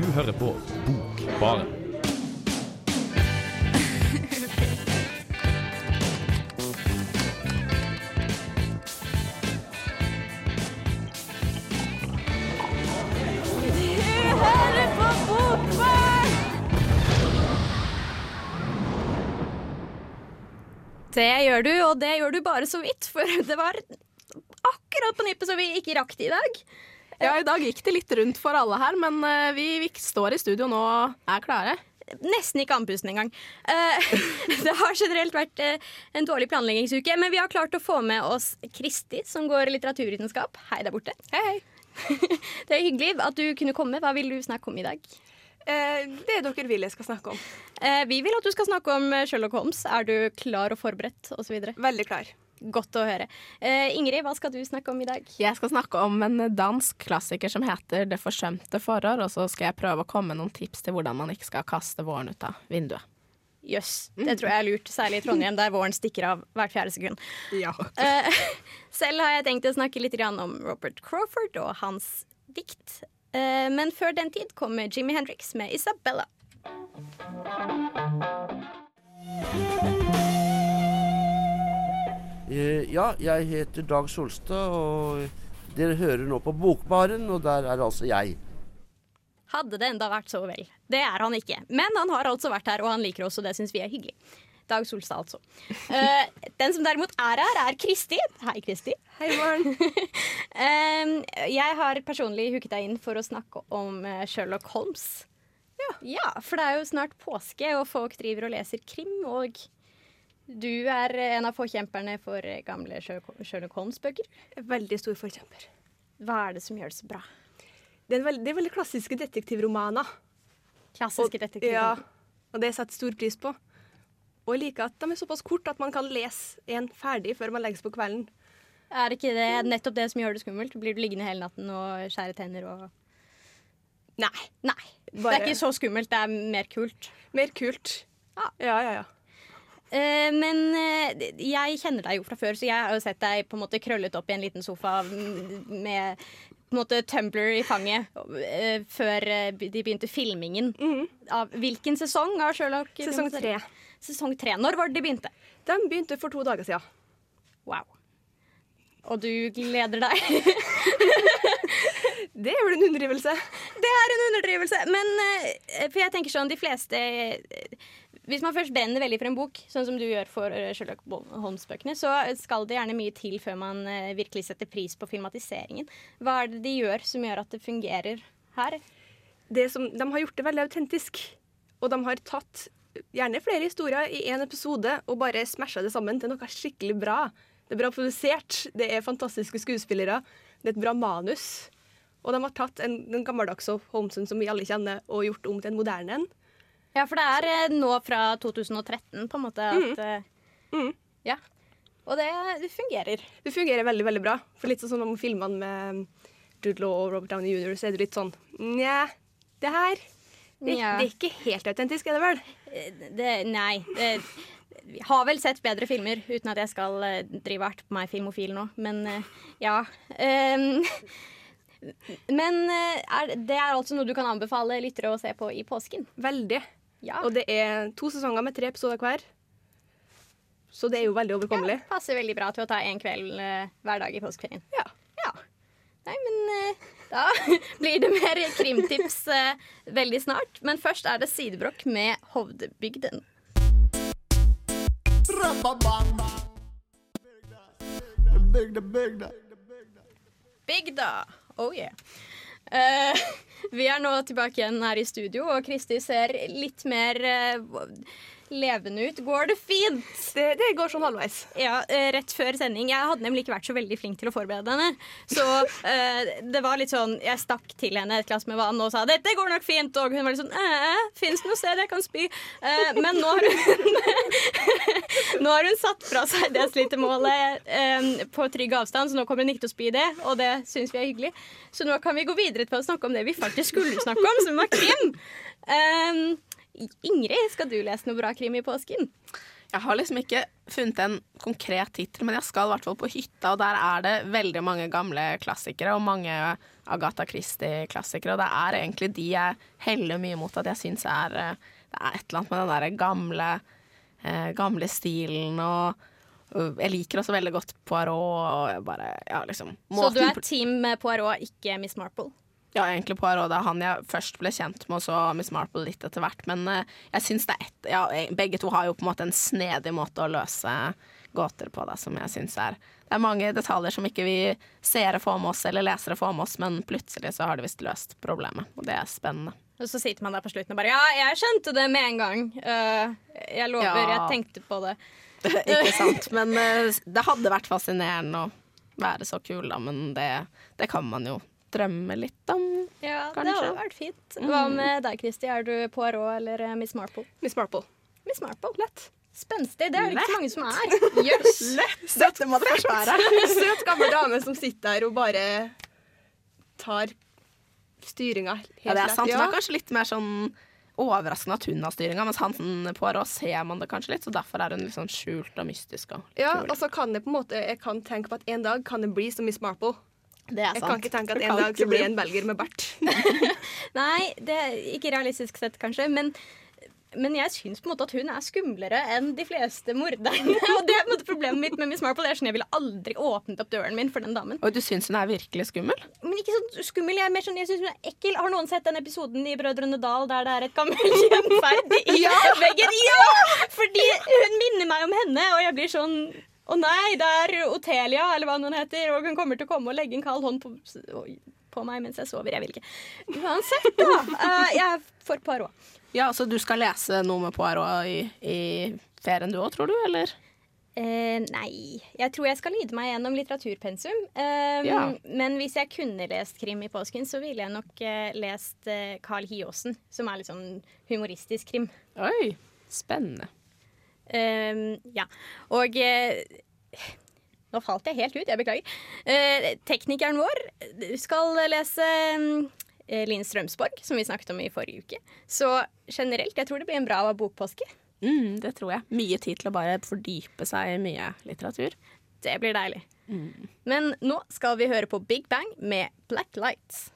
Du hører på Bokbaren. Det gjør du, og det gjør du bare så vidt, for det var akkurat på nippet så vi ikke rakk det i dag. Ja, i dag gikk det litt rundt for alle her, men eh, vi, vi står i studio nå og er klare. Nesten ikke andpusten engang. Eh, det har generelt vært eh, en dårlig planleggingsuke, men vi har klart å få med oss Kristi, som går litteraturvitenskap. Hei der borte. Hei, hei. Det er hyggelig at du kunne komme. Hva vil du snakke om i dag? Eh, det dere vil jeg skal snakke om. Eh, vi vil at du skal snakke om Sherlock Holmes. Er du klar og forberedt osv.? Veldig klar. Godt å høre. Eh, Ingrid, hva skal du snakke om i dag? Jeg skal snakke om en dansk klassiker som heter Det forsømte forår', og så skal jeg prøve å komme med noen tips til hvordan man ikke skal kaste våren ut av vinduet. Jøss, det tror jeg er lurt, særlig i Trondheim, der våren stikker av hvert fjerde sekund. Ja. Eh, selv har jeg tenkt å snakke litt grann om Robert Crawford og hans dikt. Eh, men før den tid kommer Jimmy Hendrix med Isabella. Eh, Ja, jeg heter Dag Solstad, og dere hører nå på Bokbaren, og der er altså jeg. Hadde det enda vært så vel. Det er han ikke. Men han har altså vært her, og han liker oss, og det syns vi er hyggelig. Dag Solstad, altså. uh, den som derimot er her, er Kristi. Hei, Kristi. Hei, Maren. uh, jeg har personlig hooket deg inn for å snakke om eh, Sherlock Holmes. Ja. For det er jo snart påske, og folk driver og leser krim. Og du er en av forkjemperne for gamle Sherlock Holmes-bøker. Veldig stor forkjemper. Hva er det som gjør det så bra? Det er, en veld, det er veldig klassiske detektivromaner. Klassiske detektivromaner? Ja, og det setter stor pris på. Og jeg liker at de er såpass kort at man kan lese en ferdig før man legges på kvelden. Er ikke det nettopp det som gjør det skummelt? Blir du liggende hele natten og skjære tenner og Nei. Nei. Det er ikke så skummelt, det er mer kult. Mer kult. Ja. ja, ja. ja. Eh, men eh, jeg kjenner deg jo fra før, så jeg har jo sett deg på en måte krøllet opp i en liten sofa mm, med på en måte Tumbler i fanget eh, før de begynte filmingen. Av hvilken sesong av Sherlock? Sesong tre. Sesong tre. Når var det de begynte? De begynte for to dager siden. Wow. Og du gleder deg? Det er vel en underdrivelse. Det er en underdrivelse. Men for jeg tenker sånn, de fleste Hvis man først brenner veldig for en bok, sånn som du gjør for eh, Sherlock Holmes-bøkene, så skal det gjerne mye til før man eh, virkelig setter pris på filmatiseringen. Hva er det de gjør som gjør at det fungerer her? Det som, de har gjort det veldig autentisk. Og de har tatt gjerne flere historier i én episode og bare smasha det sammen til noe skikkelig bra. Det er bra produsert, det er fantastiske skuespillere, det er et bra manus. Og de har tatt en, den gammeldagse Holmesen som vi alle kjenner, og gjort om til en moderne en. Ja, for det er eh, nå fra 2013 på en måte at mm. Mm. Ja. Og det, det fungerer. Det fungerer veldig veldig bra. For litt sånn som om filmene med Jude Law og Robert Downey jr., så er det litt sånn Nja, det her det, ja. det er ikke helt autentisk, er det vel? Eh, Det, nei. Det, vi har vel sett bedre filmer, uten at jeg skal eh, drive art på meg filmofil nå. Men eh, ja. Um, men eh, er, det er altså noe du kan anbefale lyttere å se på i påsken? Veldig. Ja. Og det er to sesonger med tre episoder hver. Så det er jo veldig overkommelig. Ja, Passer veldig bra til å ta en kveld eh, hver dag i påskeferien. Ja. Ja. Nei, men eh, da blir det mer krimtips eh, veldig snart. Men først er det Sidebrokk med Hovdebygden. Bygda. Oh yeah. Eh, vi er nå tilbake igjen her i studio, og Kristi ser litt mer eh, levende ut. Går det fint? Det, det går sånn halvveis. Ja, eh, rett før sending. Jeg hadde nemlig ikke vært så veldig flink til å forberede henne. Så eh, det var litt sånn Jeg stakk til henne et glass med vann og sa 'dette går nok fint', og hun var litt sånn eh, 'fins det noe sted jeg kan spy?' Men nå har hun Nå har hun satt fra seg det eh, på trygg avstand, så nå kommer hun ikke til å spy det, og det syns vi er hyggelig. Så nå kan vi gå videre til å snakke om det vi faktisk skulle snakke om, som var krim. Eh, Ingrid, skal du lese noe bra krim i påsken? Jeg har liksom ikke funnet en konkret tittel, men jeg skal i hvert fall på hytta, og der er det veldig mange gamle klassikere og mange Agatha Christie-klassikere, og det er egentlig de jeg heller mye mot at jeg syns er eh, Det er et eller annet med den derre gamle, eh, gamle stilen og og jeg liker også veldig godt Poirot og bare, ja, liksom Så du er team Poirot, ikke Miss Marple? Ja, egentlig Poirot. Det er han jeg først ble kjent med, og så Miss Marple litt etter hvert. Men eh, jeg syns det er ett ja, Begge to har jo på en måte en snedig måte å løse gåter på, da, som jeg syns er Det er mange detaljer som ikke vi seere får med oss, eller lesere får med oss, men plutselig så har de visst løst problemet, og det er spennende. Og så sitter man der på slutten og bare Ja, jeg skjønte det med en gang. Uh, jeg lover, Ja. jeg tenkte på det. ikke sant? Men uh, det hadde vært fascinerende å være så kul, da, men det, det kan man jo drømme litt om. Ja, Kanskje. Det hadde vært fint. Hva med deg, Kristi? Er du Poirot eller eh, Miss Marple? Miss Marple. Miss Marple. Lett. Spenstig. Det er det ikke så mange som er. Jøss. Dette må det først være. Søt, gammel dame som sitter der og bare tar styringa helt Ja, det er lett. sant. Det er kanskje litt mer sånn overraskende at hun har styringa, mens han sånn Poirot ser man det kanskje litt, så derfor er hun litt sånn skjult og mystisk og Ja, og så kan jeg på en måte Jeg kan tenke på at en dag kan det bli som Miss Marple. Det er Jeg kan ikke tenke at en dag så blir jeg en belger med bart. Nei, det er ikke realistisk sett, kanskje. Men, men jeg syns på en måte at hun er skumlere enn de fleste morderne. Og det er på en måte problemet mitt med Miss Marple. Det er sånn Jeg ville aldri åpnet opp døren min for den damen. Og du syns hun er virkelig skummel? Men ikke sånn skummel. Jeg er mer sånn, jeg synes hun er ekkel. Har noen sett den episoden i Brødrene Dal der det er et gammelt gjenferd i veggen? Ja! Fordi hun minner meg om henne, og jeg blir sånn Å nei, det er Otelia, eller hva hun heter, og hun kommer til å komme og legge en kald hånd på, på meg mens jeg sover. Jeg vil ikke. Uansett, da. Uh, jeg er for Poirot. Ja, så du skal lese noe med Poirot i, i ferien du òg, tror du, eller? Uh, nei. Jeg tror jeg skal lide meg gjennom litteraturpensum. Eh, Ja. Men hvis jeg kunne lest krim i påsken, så ville jeg nok uh, lest Carl Hiåsen, som er litt sånn humoristisk krim. Oi, spennende. Eh, ja. Og eh, Nå falt jeg helt ut, jeg beklager. Eh, teknikeren vår skal lese eh, Linn Strømsborg, som vi snakket om i forrige uke. Så generelt, jeg tror det blir en bra bokpåske. Mm, det tror jeg. Mye tid til å bare fordype seg i mye litteratur. Det blir deilig. Men nå skal vi høre på Big Bang med Black Lights.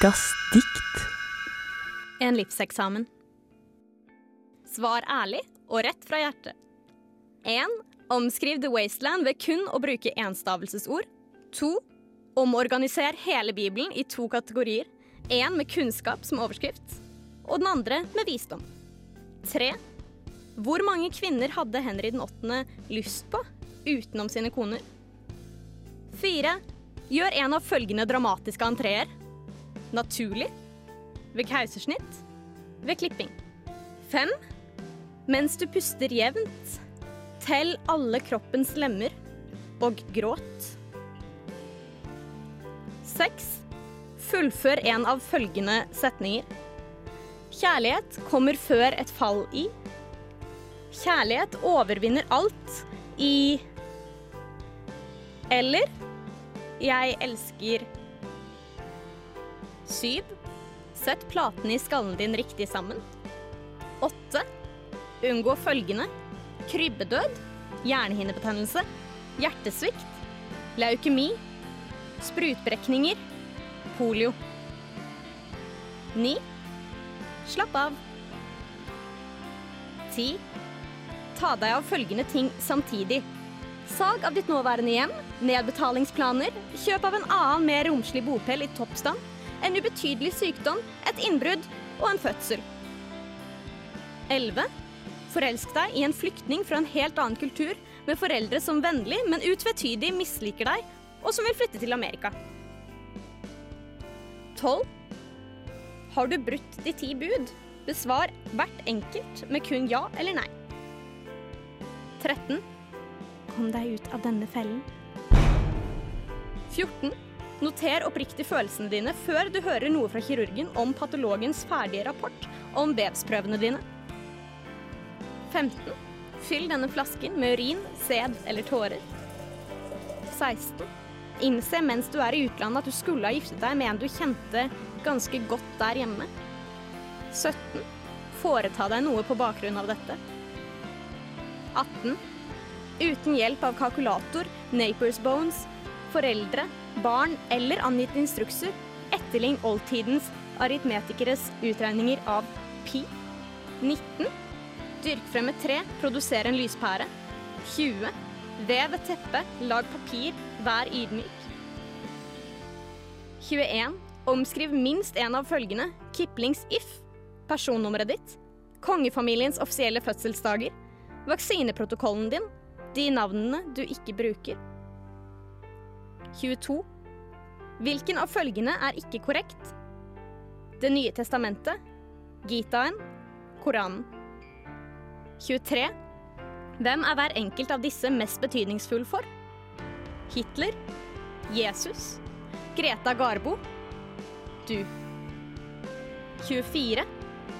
Ukas dikt. En livseksamen. Svar ærlig og rett fra hjertet. 1. Omskriv The Wasteland ved kun å bruke enstavelsesord. 2. Omorganiser hele Bibelen i to kategorier. Én med kunnskap som overskrift, og den andre med visdom. 3. Hvor mange kvinner hadde Henry den 8. lyst på utenom sine koner? 4. Gjør en av følgende dramatiske entreer. Naturlig. Ved keisersnitt. Ved klipping. 5. Mens du puster jevnt, tell alle kroppens lemmer og gråt. 6. Fullfør en av følgende setninger. Kjærlighet kommer før et fall i. Kjærlighet overvinner alt i Eller Jeg elsker 7. Sett platene i skallen din riktig sammen. 8. Unngå følgende krybbedød, hjernehinnebetennelse, hjertesvikt, leukemi, sprutbrekninger, polio. 9. Slapp av. 10. Ta deg av følgende ting samtidig. Salg av ditt nåværende hjem, nedbetalingsplaner, kjøp av en annen mer romslig bopel i toppstand, en ubetydelig sykdom, et innbrudd og en fødsel. 11. Forelsk deg i en flyktning fra en helt annen kultur med foreldre som vennlig, men utvetydig misliker deg, og som vil flytte til Amerika. 12. Har du brutt de ti bud? Besvar hvert enkelt med kun ja eller nei. 13. Kom deg ut av denne fellen. 14. Noter oppriktig følelsene dine før du hører noe fra kirurgen om patologens ferdige rapport om vevsprøvene dine. 15. Fyll denne flasken med urin, sæd eller tårer. 16. Innse mens du er i utlandet at du skulle ha giftet deg med en du kjente ganske godt der hjemme. 17. Foreta deg noe på bakgrunn av dette. 18. Uten hjelp av kalkulator, Napers Bones, foreldre, barn eller angitte instrukser, etterlign oldtidens aritmetikeres utregninger av pi. 19. Dyrk frem et tre, produser en lyspære. 20. Vev et teppe, lag papir, vær ydmyk. 21. Omskriv minst en av følgende Kiplings If, personnummeret ditt, kongefamiliens offisielle fødselsdager, vaksineprotokollen din, de navnene du ikke bruker. 22. Hvilken av følgende er ikke korrekt? Det nye testamentet, Gitaen, Koranen. 23. Hvem er hver enkelt av disse mest betydningsfull for? Hitler, Jesus, Greta Garbo, du. 24.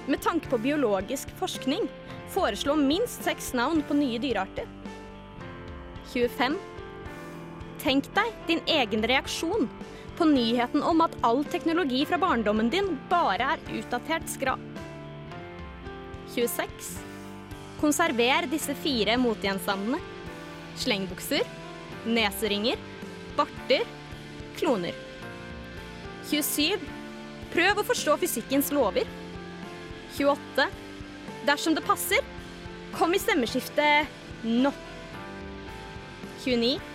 Med tanke på biologisk forskning, foreslå minst seks navn på nye dyrearter. 25. Tenk deg din egen reaksjon på nyheten om at all teknologi fra barndommen din bare er utdatert skrap. 26. Konserver disse fire motgjenstandene. Slengbukser, neseringer, barter, kloner. 27. Prøv å forstå fysikkens lover. 28. Dersom det passer, kom i stemmeskiftet nå. 29.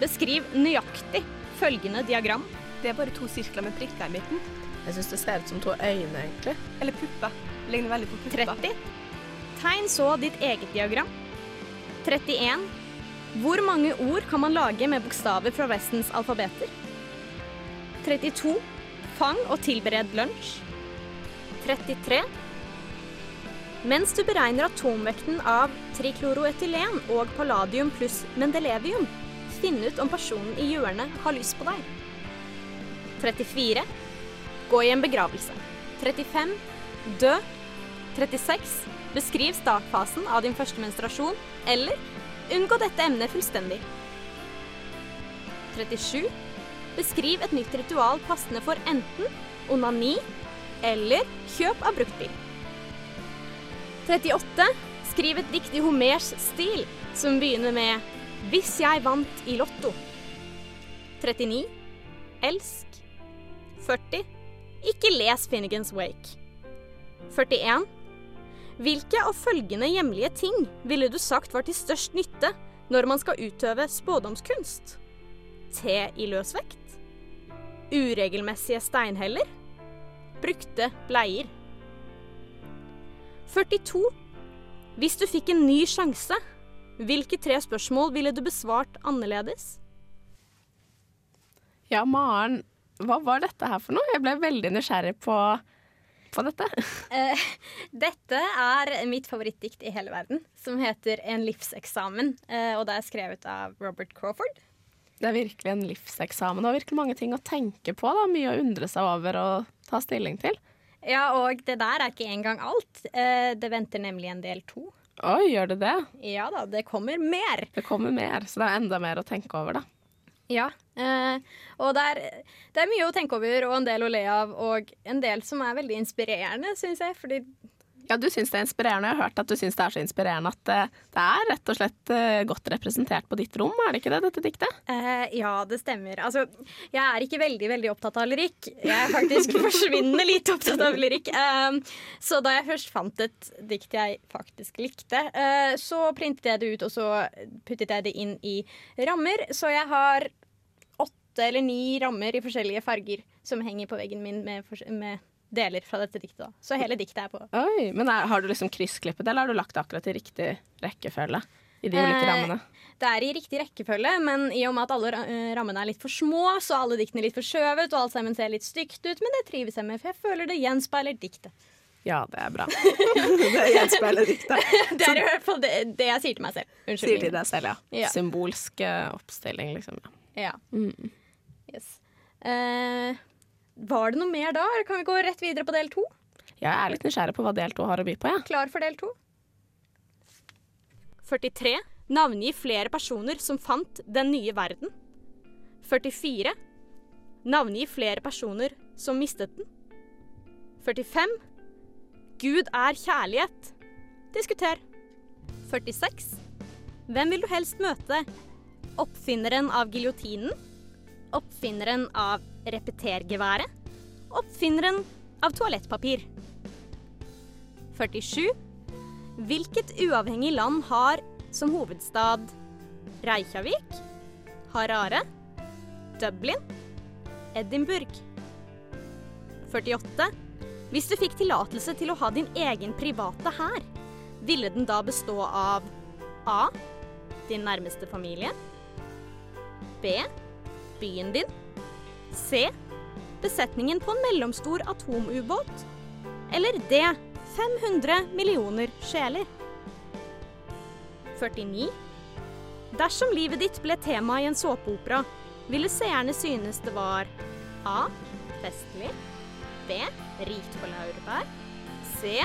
Beskriv nøyaktig følgende diagram. Det er bare to sirkler med prikker i midten. Jeg syns det ser ut som to øyne, egentlig. Eller pupper. Ligner veldig på pupper. 30. Tegn så ditt eget diagram. 31. Hvor mange ord kan man lage med bokstaver fra Vestens alfabeter? 32. Fang og tilbered lunsj. 33. Mens du beregner atomvekten av trikloroetylen og palladium pluss mendelevium, finn ut om personen i hjørnet har lyst på deg. 34. Gå i en begravelse. 35. Dø. 36. Beskriv startfasen av din første menstruasjon, eller unngå dette emnet fullstendig. 37. Beskriv et nytt ritual passende for enten onani eller kjøp av bruktbil. 38. Skriv et dikt i Homers stil som begynner med 'Hvis jeg vant i Lotto'. 39. Elsk. 40. Ikke les Finnegans Wake. 41. Hvilke av følgende hjemlige ting ville du sagt var til størst nytte når man skal utøve spådomskunst? Te i løs vekt? Uregelmessige steinheller? Brukte bleier? 42. Hvis du fikk en ny sjanse, hvilke tre spørsmål ville du besvart annerledes? Ja, Maren, hva var dette her for noe? Jeg ble veldig nysgjerrig på, på dette. Eh, dette er mitt favorittdikt i hele verden, som heter En livseksamen. Eh, og det er skrevet av Robert Crawford. Det er virkelig en livseksamen. Det er virkelig mange ting å tenke på. Da. Mye å undre seg over og ta stilling til. Ja, og det der er ikke engang alt. Eh, det venter nemlig en del to. Oi, gjør det det? Ja da, det kommer mer. Det kommer mer, så det er enda mer å tenke over, da. Ja. Eh, og det er, det er mye å tenke over og en del å le av, og en del som er veldig inspirerende, syns jeg. Fordi Ja, du syns det er inspirerende. Jeg har hørt at du syns det er så inspirerende at eh, det er rett og slett eh, godt representert på ditt rom, er det ikke det, dette diktet? eh, ja, det stemmer. Altså, jeg er ikke veldig veldig opptatt av lyrikk. Jeg er faktisk forsvinnende lite opptatt av lyrikk. Eh, så da jeg først fant et dikt jeg faktisk likte, eh, så printet jeg det ut, og så puttet jeg det inn i rammer. Så jeg har åtte eller ni rammer i forskjellige farger som henger på veggen min med, med deler fra dette diktet. Da. Så hele diktet er på. Oi, Men er, har du liksom kryssklippet, eller har du lagt det akkurat i riktig rekkefølge? I de ulike Eh, rammene? Det er i riktig rekkefølge, men i og med at alle eh, rammene er litt for små, så er alle diktene litt forskjøvet, og alt sammen ser litt stygt ut, men det trives jeg med, for jeg føler det gjenspeiler diktet. Ja, det er bra. det gjenspeiler diktet. Det er i hvert fall det, det jeg sier til meg selv. Sier Unnskyld. til deg selv, ja. Ja. Symbolsk eh, oppstilling, liksom. Ja. Ja. Mm. Yes. Eh, var det noe mer da, eller kan vi gå rett videre på del to? Jeg er litt nysgjerrig på hva del to har å by på, Ja. Klar for del to? 43. Navngi flere personer som fant den nye verden. 44. Navngi flere personer som mistet den. 45. Gud er kjærlighet. Diskuter. 46. Hvem vil du helst møte? Oppfinneren av giljotinen? Oppfinneren av repetergeværet? Oppfinneren av toalettpapir? 47. Hvilket uavhengig land har som hovedstad Reykjavik, Harare, Dublin, Edinburgh? 48. Hvis du fikk tillatelse til å ha din egen private hær, ville den da bestå av A. Din nærmeste familie. B. Byen din. C. Besetningen på en mellomstor atomubåt. Eller D. 500 millioner sjeler. 49. Dersom livet ditt ble tema i en såpeopera, ville seerne synes det var A. Festlig. B. Rikt på laurbær. C.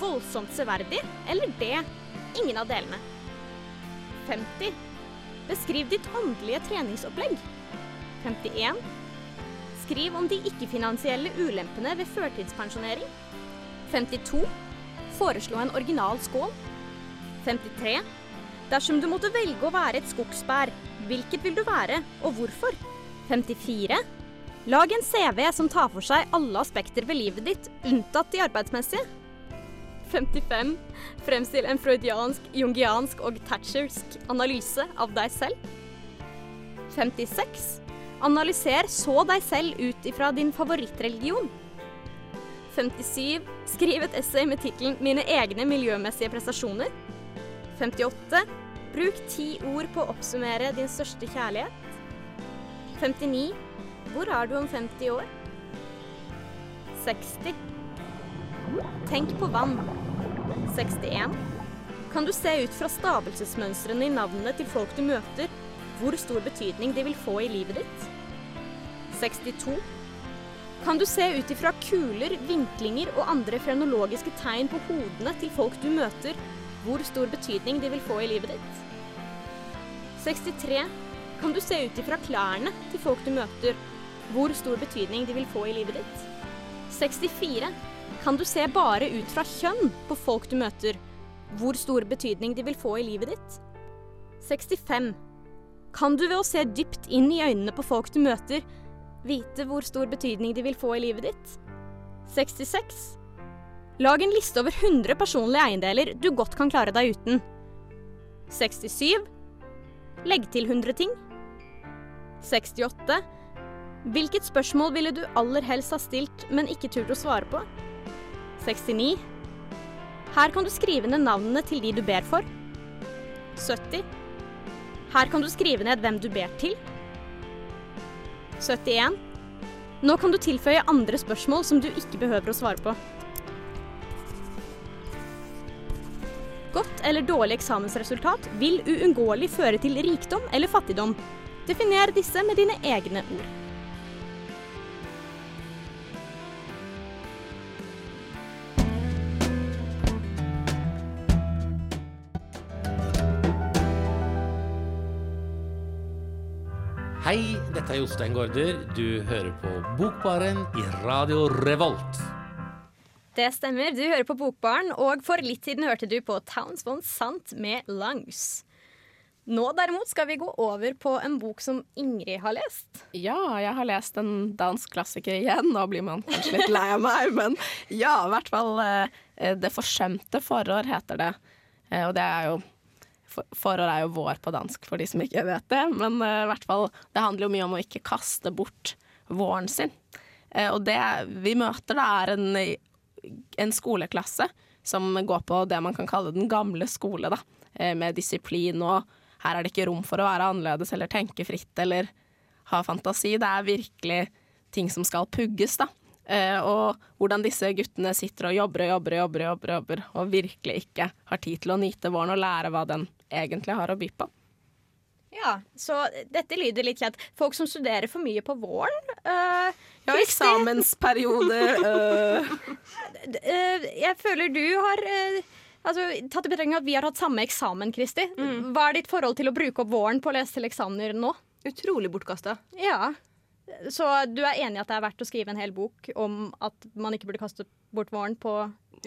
Voldsomt severdig. Eller D. Ingen av delene. 50. Beskriv ditt åndelige treningsopplegg. 51. Skriv om de ikke-finansielle ulempene ved førtidspensjonering. 52. Foreslå en original skål. 53. Dersom du måtte velge å være et skogsbær, hvilket vil du være, og hvorfor? 54. Lag en CV som tar for seg alle aspekter ved livet ditt, unntatt de arbeidsmessige. 55. Fremstill en freudiansk, jungiansk og thatchersk analyse av deg selv. 56. Analyser så deg selv ut ifra din favorittreligion. 57. Skriv et essay med tittelen 'Mine egne miljømessige prestasjoner'. 58. Bruk ti ord på å oppsummere din største kjærlighet. 59. Hvor er du om 50 år? 60. Tenk på vann. 61. Kan du se ut fra stavelsesmønstrene i navnene til folk du møter, hvor stor betydning de vil få i livet ditt? 62. Kan du se ut ifra kuler, vinklinger og andre frenologiske tegn på hodene til folk du møter, hvor stor betydning de vil få i livet ditt? 63. Kan du se ut ifra klærne til folk du møter, hvor stor betydning de vil få i livet ditt? 64. Kan du se bare ut fra kjønn på folk du møter, hvor stor betydning de vil få i livet ditt? 65. Kan du ved å se dypt inn i øynene på folk du møter, vite hvor stor betydning de vil få i livet ditt? 66. Lag en liste over 100 personlige eiendeler du godt kan klare deg uten. 67. Legg til 100 ting. 68. Hvilket spørsmål ville du aller helst ha stilt, men ikke turt å svare på? 69. Her kan du skrive ned navnene til de du ber for. 70. Her kan du skrive ned hvem du ber til. 71. Nå kan du tilføye andre spørsmål som du ikke behøver å svare på. Godt eller dårlig eksamensresultat vil uunngåelig føre til rikdom eller fattigdom. Definer disse med dine egne ord. Dette er Jostein Gaarder. Du hører på Bokbaren i Radio Revolt. Det stemmer, du hører på Bokbaren, og for litt siden hørte du på Towns von Sant med Langs. Nå derimot skal vi gå over på en bok som Ingrid har lest. Ja, jeg har lest en dansk klassiker igjen. Nå blir man kanskje litt lei av meg, men ja, i hvert fall eh, Det forsømte forår heter det. Eh, og det er jo Forår er jo vår på dansk, for de som ikke vet det. Men uh, hvert fall, det handler jo mye om å ikke kaste bort våren sin. Uh, og det vi møter, da, er en, en skoleklasse som går på det man kan kalle den gamle skole, da. Uh, Med disiplin, og her er det ikke rom for å være annerledes eller tenke fritt eller ha fantasi. Det er virkelig ting som skal pugges, da. Uh, og hvordan disse guttene sitter og jobber og jobber og jobber, jobber, jobber og virkelig ikke har tid til å nyte våren og lære hva den egentlig har å by på. Ja, så dette lyder litt kjent. Folk som studerer for mye på våren. Øh, Ja, eksamensperiode øh. eh, jeg føler du har Altså, tatt i betraktning at vi har hatt samme eksamen, Kristi. Hva er ditt forhold til å bruke opp våren på å lese til eksamener nå? Utrolig bortkasta. Ja. Så du er enig i at det er verdt å skrive en hel bok om at man ikke burde kaste bort våren på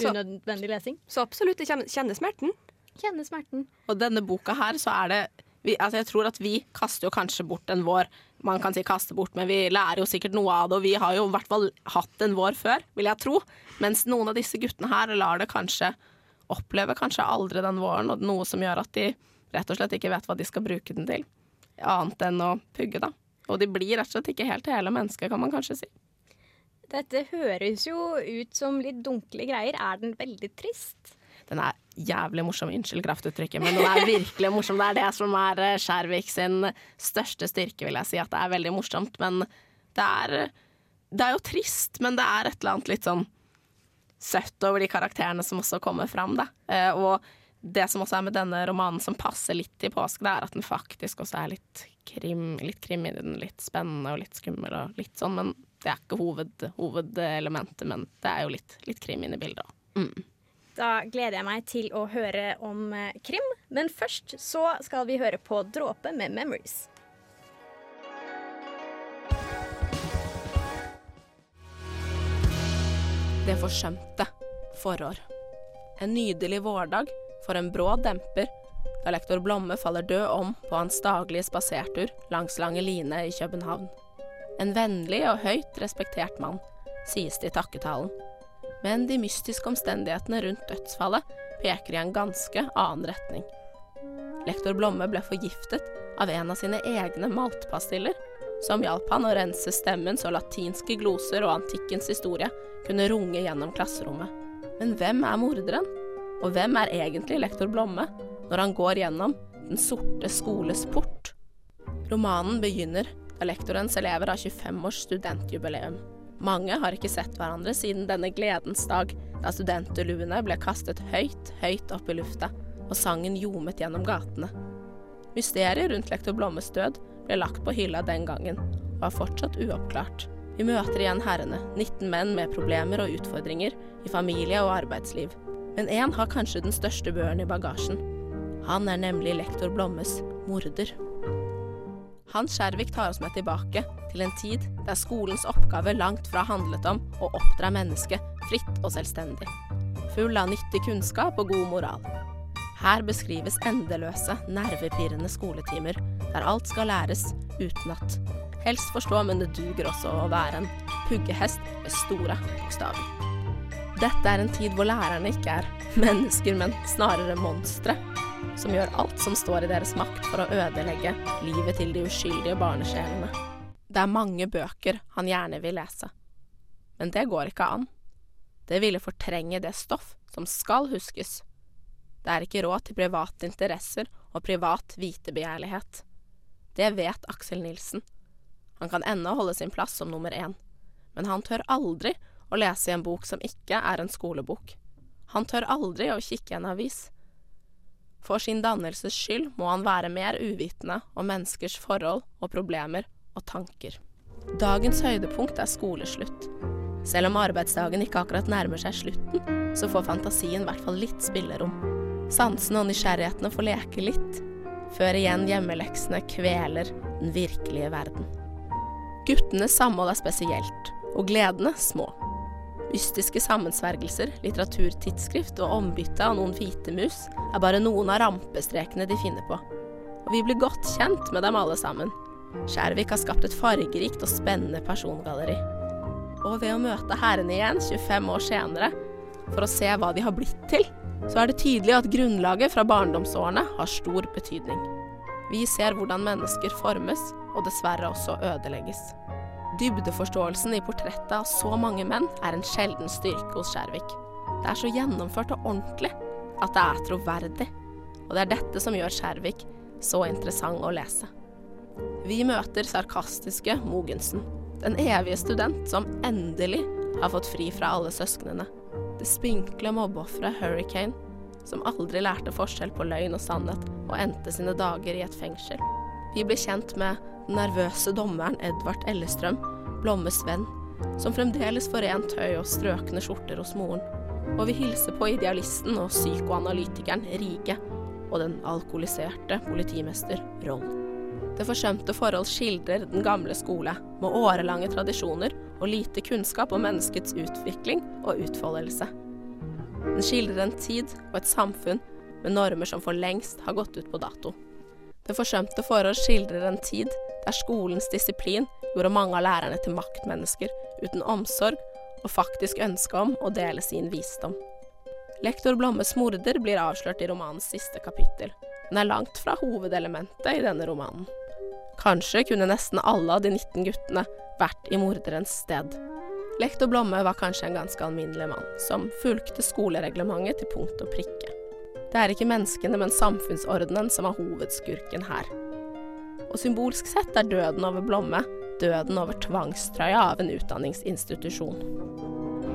unødvendig lesing? Så absolutt, jeg kjenner smerten. Kjenne smerten. Og denne boka her, så er det vi, altså Jeg tror at vi kaster jo kanskje bort en vår. Man kan si kaste bort, men vi lærer jo sikkert noe av det. Og vi har jo i hvert fall hatt en vår før, vil jeg tro. Mens noen av disse guttene her lar det kanskje oppleve kanskje aldri den våren, og noe som gjør at de rett og slett ikke vet hva de skal bruke den til. Annet enn å pugge, da. Og de blir rett og slett ikke helt hele mennesker, kan man kanskje si. Dette høres jo ut som litt dunkle greier. Er den veldig trist? Den er jævlig morsom, unnskyld kraftuttrykket, men den er virkelig morsom. Det er det som er eh, Skjærvik sin største styrke, vil jeg si. At det er veldig morsomt. Men det er, det er jo trist, men det er et eller annet litt sånn søtt over de karakterene som også kommer fram. Da. Eh, Og det som også er med denne romanen som passer litt til påske, det er at den faktisk også er litt krim, litt krim i den. Litt spennende og litt skummel og litt sånn. Men det er ikke hoved, hovedelementet, men det er jo litt, litt krim inne i bildet òg. Mm. Da gleder jeg meg til å høre om eh, krim. Men først så skal vi høre på Dråpe med 'Memories'. Det forsømte forår. En nydelig vårdag for en brå demper da lektor Blomme faller død om på hans daglige spasertur langs Lange Line i København. En vennlig og høyt respektert mann, sies det i takketalen. Men de mystiske omstendighetene rundt dødsfallet peker i en ganske annen retning. Lektor Blomme ble forgiftet av en av sine egne maltpastiller, som hjalp han å rense stemmen så latinske gloser og antikkens historie kunne runge gjennom klasserommet. Men hvem er morderen? Og hvem er egentlig lektor Blomme når han går gjennom Den sorte skoles port? Romanen begynner da lektorens elever har 25-års studentjubileum. Mange har ikke sett hverandre siden denne gledens dag, da studentluene ble kastet høyt, høyt opp i lufta, og sangen ljomet gjennom gatene. Mysteriet rundt lektor Blommes død ble lagt på hylla den gangen, og er fortsatt uoppklart. Vi møter igjen herrene, 19 menn med problemer og utfordringer i familie og arbeidsliv. Men én har kanskje den største børen i bagasjen. Han er nemlig lektor Blommes morder. Hans Skjervik tar oss med tilbake til en tid der skolens oppgave langt fra handlet om å oppdra mennesket fritt og selvstendig, full av nyttig kunnskap og god moral. Her beskrives endeløse, nervepirrende skoletimer der alt skal læres utenat. Helst forstå, men det duger også å være en puggehest med store bokstaver. Dette er en tid hvor lærerne ikke er mennesker, men snarere monstre, som gjør alt som står i deres makt for å ødelegge livet til de uskyldige barnesjelene. Det er mange bøker han gjerne vil lese, men det går ikke an. Det ville fortrenge det stoff som skal huskes. Det er ikke råd til private interesser og privat vitebegjærlighet. Det vet Aksel Nilsen. Han kan ennå holde sin plass som nummer én, men han tør aldri å lese i en bok som ikke er en skolebok. Han tør aldri å kikke i en avis. For sin dannelses skyld må han være mer uvitende om menneskers forhold og problemer og tanker. Dagens høydepunkt er skoleslutt. Selv om arbeidsdagen ikke akkurat nærmer seg slutten, så får fantasien i hvert fall litt spillerom. Sansene og nysgjerrighetene får leke litt, før igjen hjemmeleksene kveler den virkelige verden. Guttenes samhold er spesielt, og gledene små. Mystiske sammensvergelser, litteraturtidsskrift og ombytte av noen hvite mus er bare noen av rampestrekene de finner på. Og vi blir godt kjent med dem alle sammen. Skjærvik har skapt et fargerikt og spennende persongalleri. Og ved å møte herrene igjen 25 år senere, for å se hva de har blitt til, så er det tydelig at grunnlaget fra barndomsårene har stor betydning. Vi ser hvordan mennesker formes, og dessverre også ødelegges. Dybdeforståelsen i portrettet av så mange menn er en sjelden styrke hos Skjærvik. Det er så gjennomført og ordentlig at det er troverdig. Og det er dette som gjør Skjærvik så interessant å lese. Vi møter sarkastiske Mogensen, den evige student som endelig har fått fri fra alle søsknene. Det spinkle mobbeofferet Hurricane, som aldri lærte forskjell på løgn og sannhet og endte sine dager i et fengsel. Vi blir kjent med den nervøse dommeren Edvard Ellestrøm, Blommes venn, som fremdeles får rent tøy og strøkne skjorter hos moren. og vi hilser på idealisten og psykoanalytikeren Rige og den alkoholiserte politimester Roll. Det forsømte forhold skildrer den gamle skole, med årelange tradisjoner og lite kunnskap om menneskets utvikling og utfoldelse. Den skildrer en tid og et samfunn med normer som for lengst har gått ut på dato. Det forsømte forhold skildrer en tid der skolens disiplin gjorde mange av lærerne til maktmennesker uten omsorg og faktisk ønske om å dele sin visdom. Lektor Blommes morder blir avslørt i romanens siste kapittel, men er langt fra hovedelementet i denne romanen. Kanskje kunne nesten alle av de 19 guttene vært i morderens sted. Lektor Blomme var kanskje en ganske alminnelig mann, som fulgte skolereglementet til punkt og prikke. Det er ikke menneskene, men samfunnsordenen som er hovedskurken her. Og symbolsk sett er døden over Blomme døden over tvangstrøya av en utdanningsinstitusjon.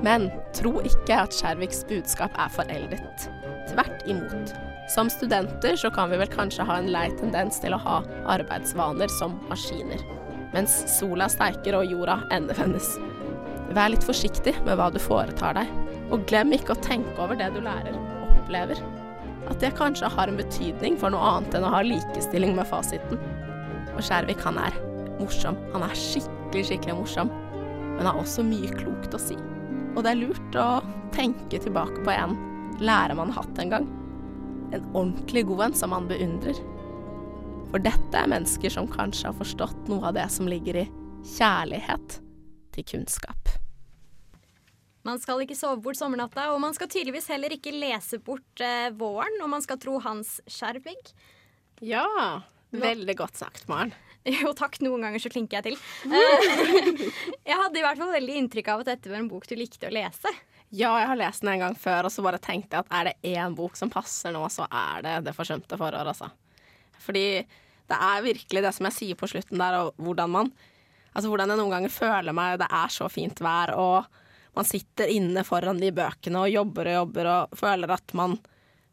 Men tro ikke at Skjerviks budskap er foreldet. Tvert imot. Som studenter så kan vi vel kanskje ha en lei tendens til å ha arbeidsvaner som maskiner. Mens sola steiker og jorda endevendes. Vær litt forsiktig med hva du foretar deg, og glem ikke å tenke over det du lærer, opplever. At det kanskje har en betydning for noe annet enn å ha likestilling med fasiten. Og Skjærvik, han er morsom. Han er skikkelig, skikkelig morsom. Men har også mye klokt å si. Og det er lurt å tenke tilbake på en lærer man har hatt en gang. En ordentlig god en som man beundrer. For dette er mennesker som kanskje har forstått noe av det som ligger i kjærlighet til kunnskap. Man skal ikke sove bort sommernatta, og man skal tydeligvis heller ikke lese bort eh, våren og man skal tro Hans Skjervig. Ja, veldig godt sagt, Maren. Jo takk, noen ganger så klinker jeg til. Eh, jeg hadde i hvert fall veldig inntrykk av at dette var en bok du likte å lese. Ja, jeg har lest den en gang før, og så bare tenkte jeg at er det én bok som passer nå, så er det Det forsømte forår, altså. Fordi det er virkelig det som jeg sier på slutten der, og hvordan man Altså hvordan jeg noen ganger føler meg Det er så fint vær, og man sitter inne foran de bøkene og jobber og jobber og føler at man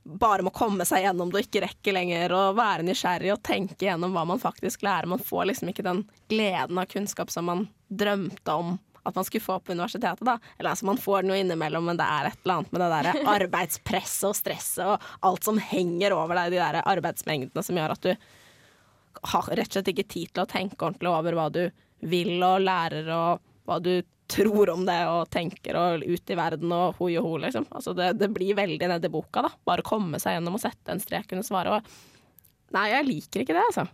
bare må komme seg gjennom det og ikke rekke lenger, og være nysgjerrig og tenke gjennom hva man faktisk lærer. Man får liksom ikke den gleden av kunnskap som man drømte om at man skulle få på universitetet, da. Eller altså, man får noe innimellom, men det er et eller annet med det der arbeidspresset og stresset og alt som henger over deg, de der arbeidsmengdene som gjør at du har rett og slett ikke tid til å tenke ordentlig over hva du vil og lærer og hva du tror om det og tenker og ut i verden og hoi og ho, liksom. Altså det, det blir veldig nedi boka, da. Bare komme seg gjennom og sette en strek under svaret. Og nei, jeg liker ikke det, altså.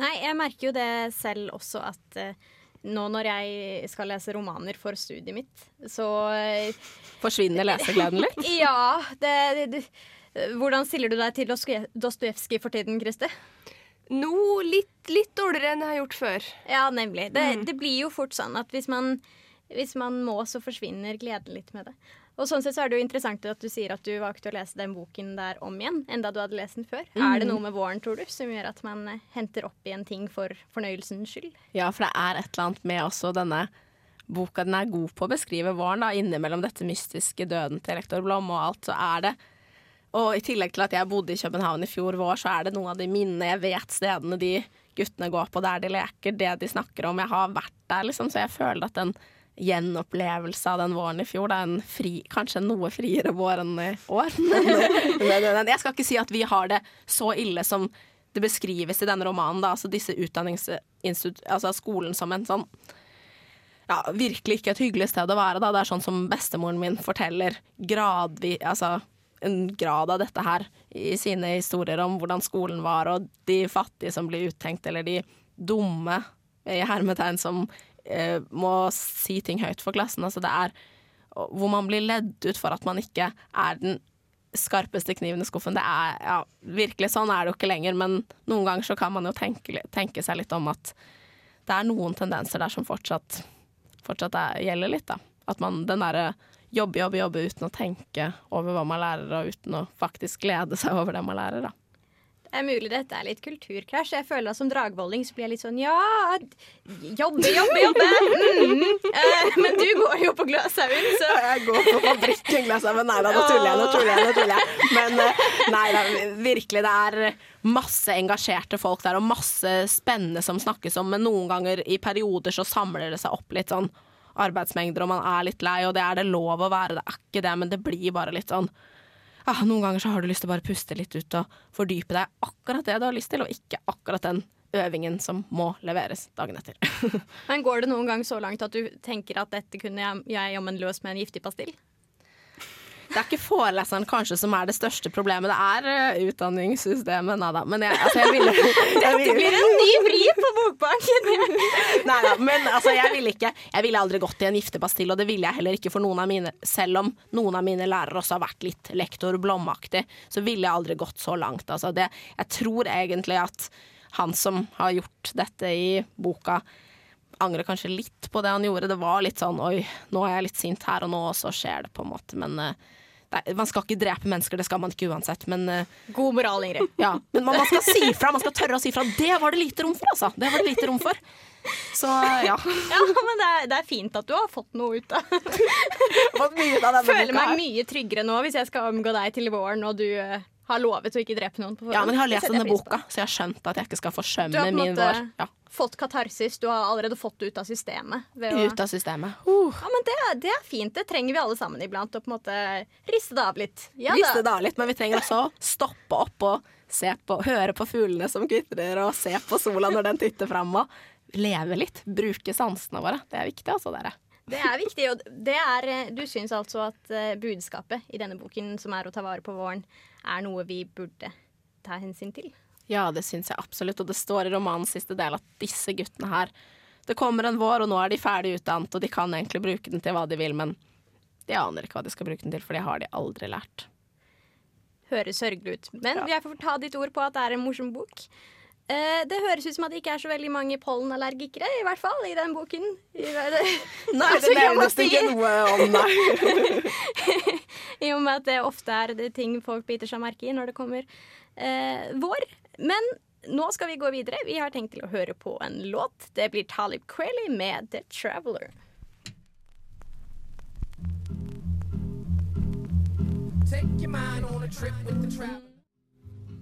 Nei, jeg merker jo det selv også at uh, nå når jeg skal lese romaner for studiet mitt, så uh, Forsvinner lesegleden litt? ja. Det, det, det, hvordan stiller du deg til Dostojevskij for tiden, Kristi? Nå litt, litt dårligere enn jeg har gjort før. Ja, nemlig. Det, Mm. det blir jo fort sånn at hvis man, hvis man må, så forsvinner gleden litt med det. Og sånn sett så er det jo interessant at du sier at du valgte å lese den boken der om igjen, enda du hadde lest den før. Er det noe med våren, tror du, som gjør at man eh, henter opp igjen ting for fornøyelsens skyld? Ja, for det er et eller annet med også denne boka. Den er god på å beskrive våren, da, innimellom dette mystiske døden til rektor Blom og alt, så er det Og i tillegg til at jeg bodde i København i fjor vår, så er det noen av de minnene jeg vet stedene de guttene går på der de leker, det de snakker om. Jeg har vært der, liksom, så jeg føler at en gjenopplevelse av den våren i fjor. Det er en fri, kanskje en noe friere vår enn i år. Men, jeg skal ikke si at vi har det så ille som det beskrives i denne romanen. Da. Altså disse. Altså skolen som en sånn ja, virkelig ikke et hyggelig sted å være. Da. Det er sånn som bestemoren min forteller gradvis Altså en grad av dette her i sine historier om hvordan skolen var, og de fattige som blir uttenkt, eller de dumme i hermetegn som eh, må si ting høyt for klassen. Altså det er hvor man blir ledd ut for at man ikke er den skarpeste kniven i skuffen. Det er ja, virkelig sånn er det jo ikke lenger, men noen ganger så kan man jo tenke, tenke seg litt om at det er noen tendenser der som fortsatt, fortsatt er, gjelder litt, da. At man den derre jobbe, jobbe, jobbe uten å tenke over hva man lærer, og uten å faktisk glede seg over det man lærer, da. Det er mulig dette er litt kulturkrasj. Jeg føler at Som dragvolling så blir jeg litt sånn ja, jobbe, jobbe, jobbe. Mm. Eh, men du går jo på Gløshaugen, så Jeg går på fabrikken, Gløshaugen. Nei da, nå tuller jeg, nå tuller jeg. Nå tuller jeg. Men eh, nei da, virkelig. Det er masse engasjerte folk der, og masse spennende som snakkes om, men noen ganger i perioder så samler det seg opp litt sånn arbeidsmengder og man er litt lei, og det er det lov å være, det er ikke det, men det blir bare litt sånn ah, Noen ganger så har du lyst til å bare puste litt ut og fordype deg akkurat det du har lyst til, og ikke akkurat den øvingen som må leveres dagen etter. Men går det noen gang så langt at du tenker at dette kunne jeg, jeg jammen løst med en giftig pastill? Det er ikke foreleseren kanskje som er det største problemet, det er uh, utdanningssystemet. Nei da. Men jeg, altså, jeg ville Det blir en ny vri på bokbanken! Nei da, men altså, jeg ville ikke Jeg ville aldri gått i en giftepastill, og det ville jeg heller ikke for noen av mine Selv om noen av mine lærere også har vært litt lektor Blom-aktig, så ville jeg aldri gått så langt. Altså, det, jeg tror egentlig at han som har gjort dette i boka, angrer kanskje litt på det han gjorde. Det var litt sånn oi, nå er jeg litt sint her og nå, og så skjer det på en måte. Men uh, det, man skal ikke drepe mennesker, det skal man ikke uansett. Men, uh, God moral, Ingrid. Ja, men man, man, skal si fra, man skal tørre å si fra. Det var det lite rom for, altså. Det var det lite rom for. Så ja. ja men det er, det er, fint at du har fått noe ut av Føler meg mye tryggere nå hvis jeg skal omgå deg til våren og du uh, har lovet å ikke drepe noen. ja, men jeg har lest denne boka, så jeg har skjønt at jeg ikke skal forsømme min vår. Du Ja fått katarsis. Du har allerede fått det ut av systemet. Å... Ut av systemet. Uh. Ja, men det, det, er fint. Det trenger vi alle sammen iblant. Å på en måte riste det av litt. Ja, riste det av litt, men vi trenger også å stoppe opp og se på, høre på fuglene som kvitrer, og se på sola når den titter fram, leve litt. Bruke sansene våre. Det er viktig, altså, dere. Det er viktig. Og det er, eh, du syns altså at eh, budskapet i denne boken, som er å ta vare på våren, er noe vi burde ta hensyn til? Ja, det syns jeg absolutt. Og det står i romanens siste del at disse guttene her Det kommer en vår, og nå er de ferdig utdannet, og de kan egentlig bruke den til hva de vil, men de aner ikke hva de skal bruke den til, for det har de aldri lært. Høres sørgelig ut. Men ja. jeg får ta ditt ord på at det er en morsom bok. Eh, det høres ut som at det ikke er så veldig mange pollenallergikere, i hvert fall, i den boken. I, det, nei, det nevnes ikke noe om, nei. I og med at det ofte er det ting folk biter seg merke i når det kommer eh, vår. Men nå skal vi gå videre. Vi har tenkt til å høre på en låt. Det blir Talib Crayley med The Traveler.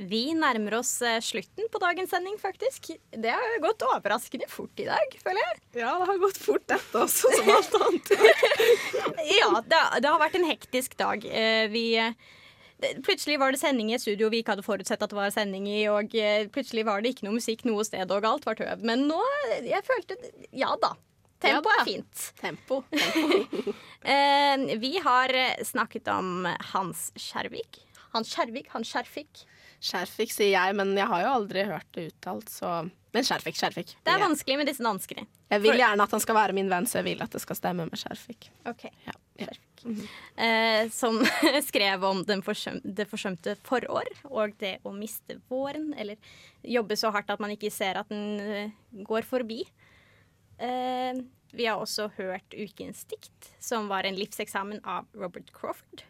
Vi nærmer oss eh, slutten på dagens sending, faktisk. Det har gått overraskende fort i dag, føler jeg. Ja, det har gått fort dette også, som alt annet. ja, det, det, har vært en hektisk dag. Eh, vi Plutselig var det sending i et studio vi ikke hadde forutsett at det var sending i, og eh, plutselig var det ikke noe musikk noe sted, og alt var tøv. Men nå Jeg følte Ja da. Tempo er fint. Tempo. Tempo. eh, vi har snakket om Hans Skjervik. Hans Skjervik, Hans Skjerfik. Skjerfik sier jeg, men jeg har jo aldri hørt det uttalt, så Men Skjerfik, Skjerfik. Det er vanskelig med disse danskene. Jeg vil gjerne at han skal være min venn, så jeg vil at det skal stemme med Skjerfik. Ok, ja. Skjerfik. Mm -hmm. eh, som skrev om forsøm det forsømte forår og det å miste våren, eller jobbe så hardt at man ikke ser at den uh, går forbi. Eh, vi har også hørt Ukens dikt, som var en livseksamen av Robert Crawford.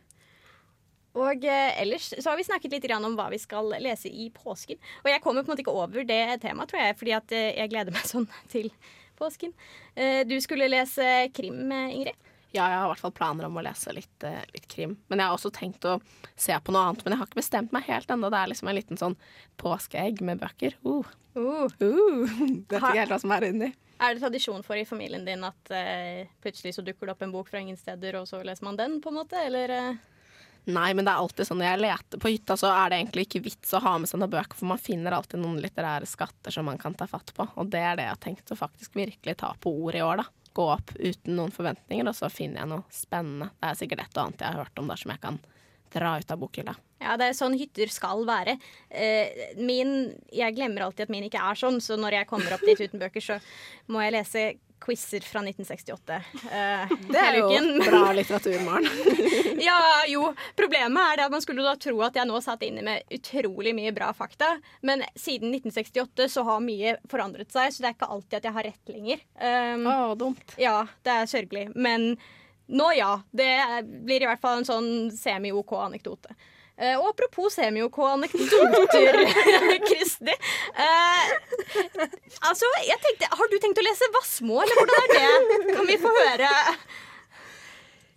Og eh, ellers så har vi snakket litt om hva vi skal lese i påsken. Og jeg kommer på en måte ikke over det temaet, tror jeg, fordi at eh, jeg gleder meg sånn til påsken. Eh, du skulle lese krim, Ingrid? Ja, jeg har i hvert fall planer om å lese litt, litt, krim. Men jeg har også tenkt å se på noe annet. Men jeg har ikke bestemt meg helt ennå. Det er liksom en liten sånn påskeegg med bøker. Uh. Uh. Uh. Vet ikke helt hva som er inni. Er det tradisjon for i familien din at plutselig så dukker det opp en bok fra ingen steder, og så leser man den, på en måte, eller? Nei, men det er alltid sånn når jeg leter på hytta, så er det egentlig ikke vits å ha med noen bøker, for man finner alltid noen litterære skatter som man kan ta fatt på. Og det er det jeg har tenkt å faktisk virkelig ta på ord i år, da gå opp uten noen forventninger, og så finner jeg noe spennende. Det er sikkert et og annet jeg har hørt om der som jeg kan dra ut av bokhylla. Ja, det er sånn hytter skal være. Eh, min Jeg glemmer alltid at min ikke er sånn, så når jeg kommer opp dit uten bøker, så må jeg lese quizer fra 1968. Uh, det er jo bra litteratur, Maren. ja, jo. Problemet er at man skulle da tro at jeg nå satt inne med utrolig mye bra fakta. Men siden 1968 så har mye forandret seg, så det er ikke alltid at jeg har rett lenger. Um, oh, dumt. Ja, det er sørgelig. Men nå, ja. Det blir i hvert fall en sånn semi-OK anekdote. Eh, og apropos semio-anekdoter, Kristi. Eh, altså, jeg tenkte, Har du tenkt å lese Vassmo, eller hvordan er det? Kan vi få høre?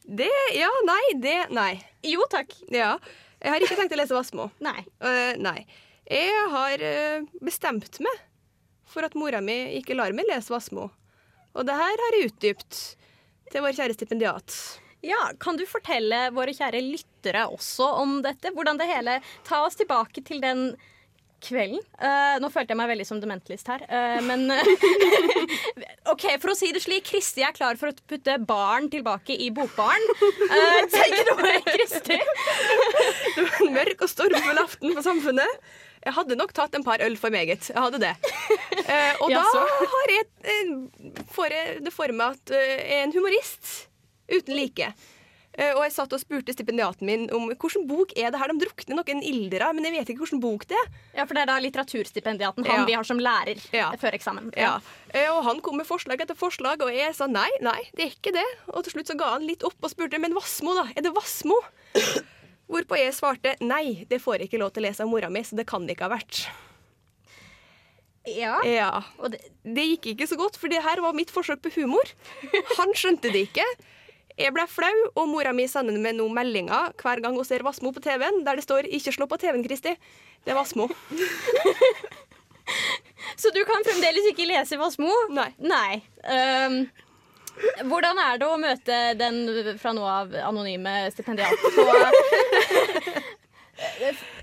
Det Ja, nei, det Nei. Jo takk. Ja. Jeg har ikke tenkt å lese Vassmo. Nei. Uh, nei. Jeg har uh, bestemt meg for at mora mi ikke lar meg lese Vassmo. Og det her har jeg utdypt til vår kjære stipendiat. Ja, Kan du fortelle våre kjære lyttere også om dette? Hvordan det hele Ta oss tilbake til den kvelden. Uh, nå følte jeg meg veldig som dementlist her, uh, men OK, for å si det slik, Kristi er klar for å putte barn tilbake i bokbaren. Uh, Take it away, Kristi. Det var en mørk og stormfull aften for samfunnet. Jeg hadde nok tatt en par øl for meget. Jeg hadde det. Uh, og da har jeg, får jeg det for meg at jeg er en humorist uten like. Eh, og jeg satt og spurte stipendiaten min om hvilken bok er det her. De drukner noen ildere, men jeg vet ikke hvilken bok det er. Ja, for det er da litteraturstipendiaten, han Ja. vi har som lærer Ja. før eksamen. Ja. ja. Og han kom med forslag etter forslag, og jeg sa nei, nei, det er ikke det. Og til slutt så ga han litt opp og spurte men Vassmo, da? Er det Vassmo? Hvorpå jeg svarte nei, det får jeg ikke lov til å lese av mora mi, så det kan det ikke ha vært. Ja. Ja. Og det, Det gikk ikke så godt, for det her var mitt forsøk på humor. Han skjønte det ikke. Jeg ble flau, og mora mi sender meg nå meldinger hver gang hun ser Vassmo på TV-en, der det står 'Ikke slå på TV-en, Kristi'. Det er Vassmo. så du kan fremdeles ikke lese Vassmo? Nei. Nei. Um, hvordan er det å møte den fra nå av anonyme stipendiaten på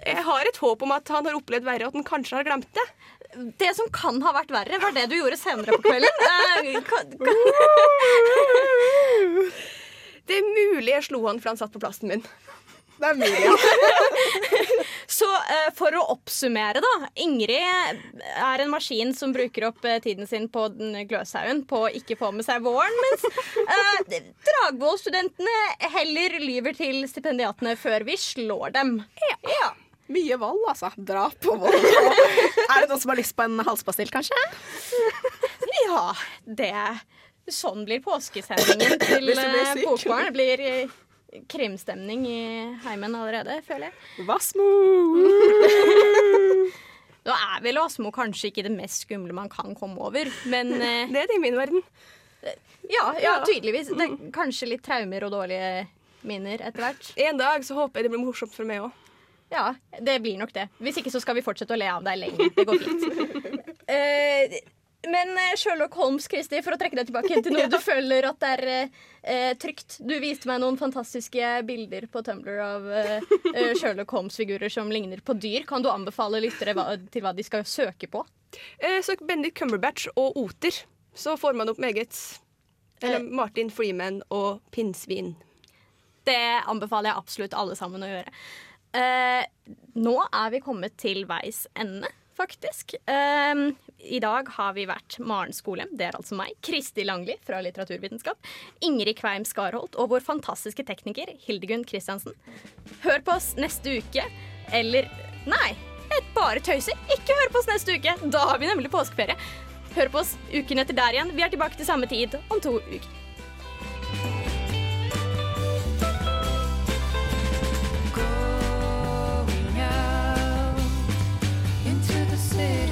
Jeg har et håp om at han har opplevd verre, og at han kanskje har glemt det. Det som kan ha vært verre, var det du gjorde senere på kvelden. Uh, Det er mulig jeg slo han for han satt på plassen min. Det er mulig, ja. så uh, for å oppsummere, da. Ingrid er en maskin som bruker opp uh, tiden sin på den Gløshaugen på å ikke få med seg våren, mens uh, Dragvoll-studentene heller lyver til stipendiatene før vi slår dem. Ja. Mye vold, altså. Drap og vold. er det noen som har lyst på en halspastill, kanskje? Ja, det Sånn blir påskesendingen til blir eh. Bokbarn. Det blir eh, krimstemning i heimen allerede, føler jeg. Vassmo! Nå er vel Vassmo kanskje ikke det mest skumle man kan komme over, men eh, Det er det i min verden. ja, ja, tydeligvis. Det er kanskje litt traumer og dårlige minner etter hvert. En dag så håper jeg det blir morsomt for meg òg. Ja, det blir nok det. Hvis ikke så skal vi fortsette å le av deg lenge. Det går fint. Eh, men eh, Sherlock Holmes, Kristi, for å trekke deg tilbake til noe du føler at det er eh, trygt. Du viste meg noen fantastiske bilder på Tumblr av eh, eh, Sherlock Holmes-figurer som ligner på dyr. Kan du anbefale lyttere hva, til hva de skal søke på? Eh, søk Bendik Cumberbatch og Oter, så får man opp meget. Eller Martin Freeman og pinnsvin. Det anbefaler jeg absolutt alle sammen å gjøre. Eh, nå er vi kommet til veis ende, faktisk. Um, I dag har vi vært Maren Skolem, det er altså meg, Kristi Langli fra litteraturvitenskap, Ingrid Kveim Skarholt og vår fantastiske tekniker Hildegunn Christiansen. Hør på oss neste uke, eller Nei, jeg bare tøyser. Ikke hør på oss neste uke. Da har vi nemlig påskeferie. Hør på oss uken etter der igjen. Vi er tilbake til samme tid om to uker. city.